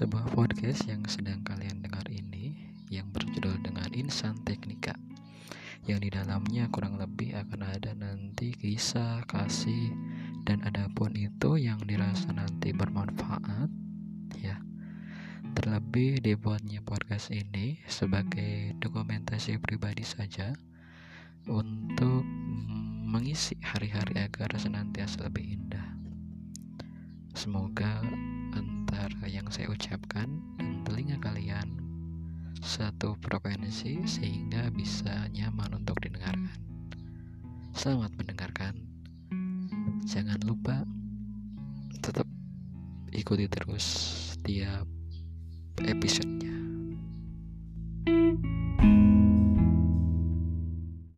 sebuah podcast yang sedang kalian dengar ini yang berjudul dengan Insan Teknika. Yang di dalamnya kurang lebih akan ada nanti kisah, kasih, dan adapun itu yang dirasa nanti bermanfaat ya. Terlebih dibuatnya podcast ini sebagai dokumentasi pribadi saja untuk mengisi hari-hari agar senantiasa lebih indah. Semoga yang saya ucapkan dan telinga kalian satu frekuensi sehingga bisa nyaman untuk didengarkan. Selamat mendengarkan. Jangan lupa tetap ikuti terus setiap episodenya.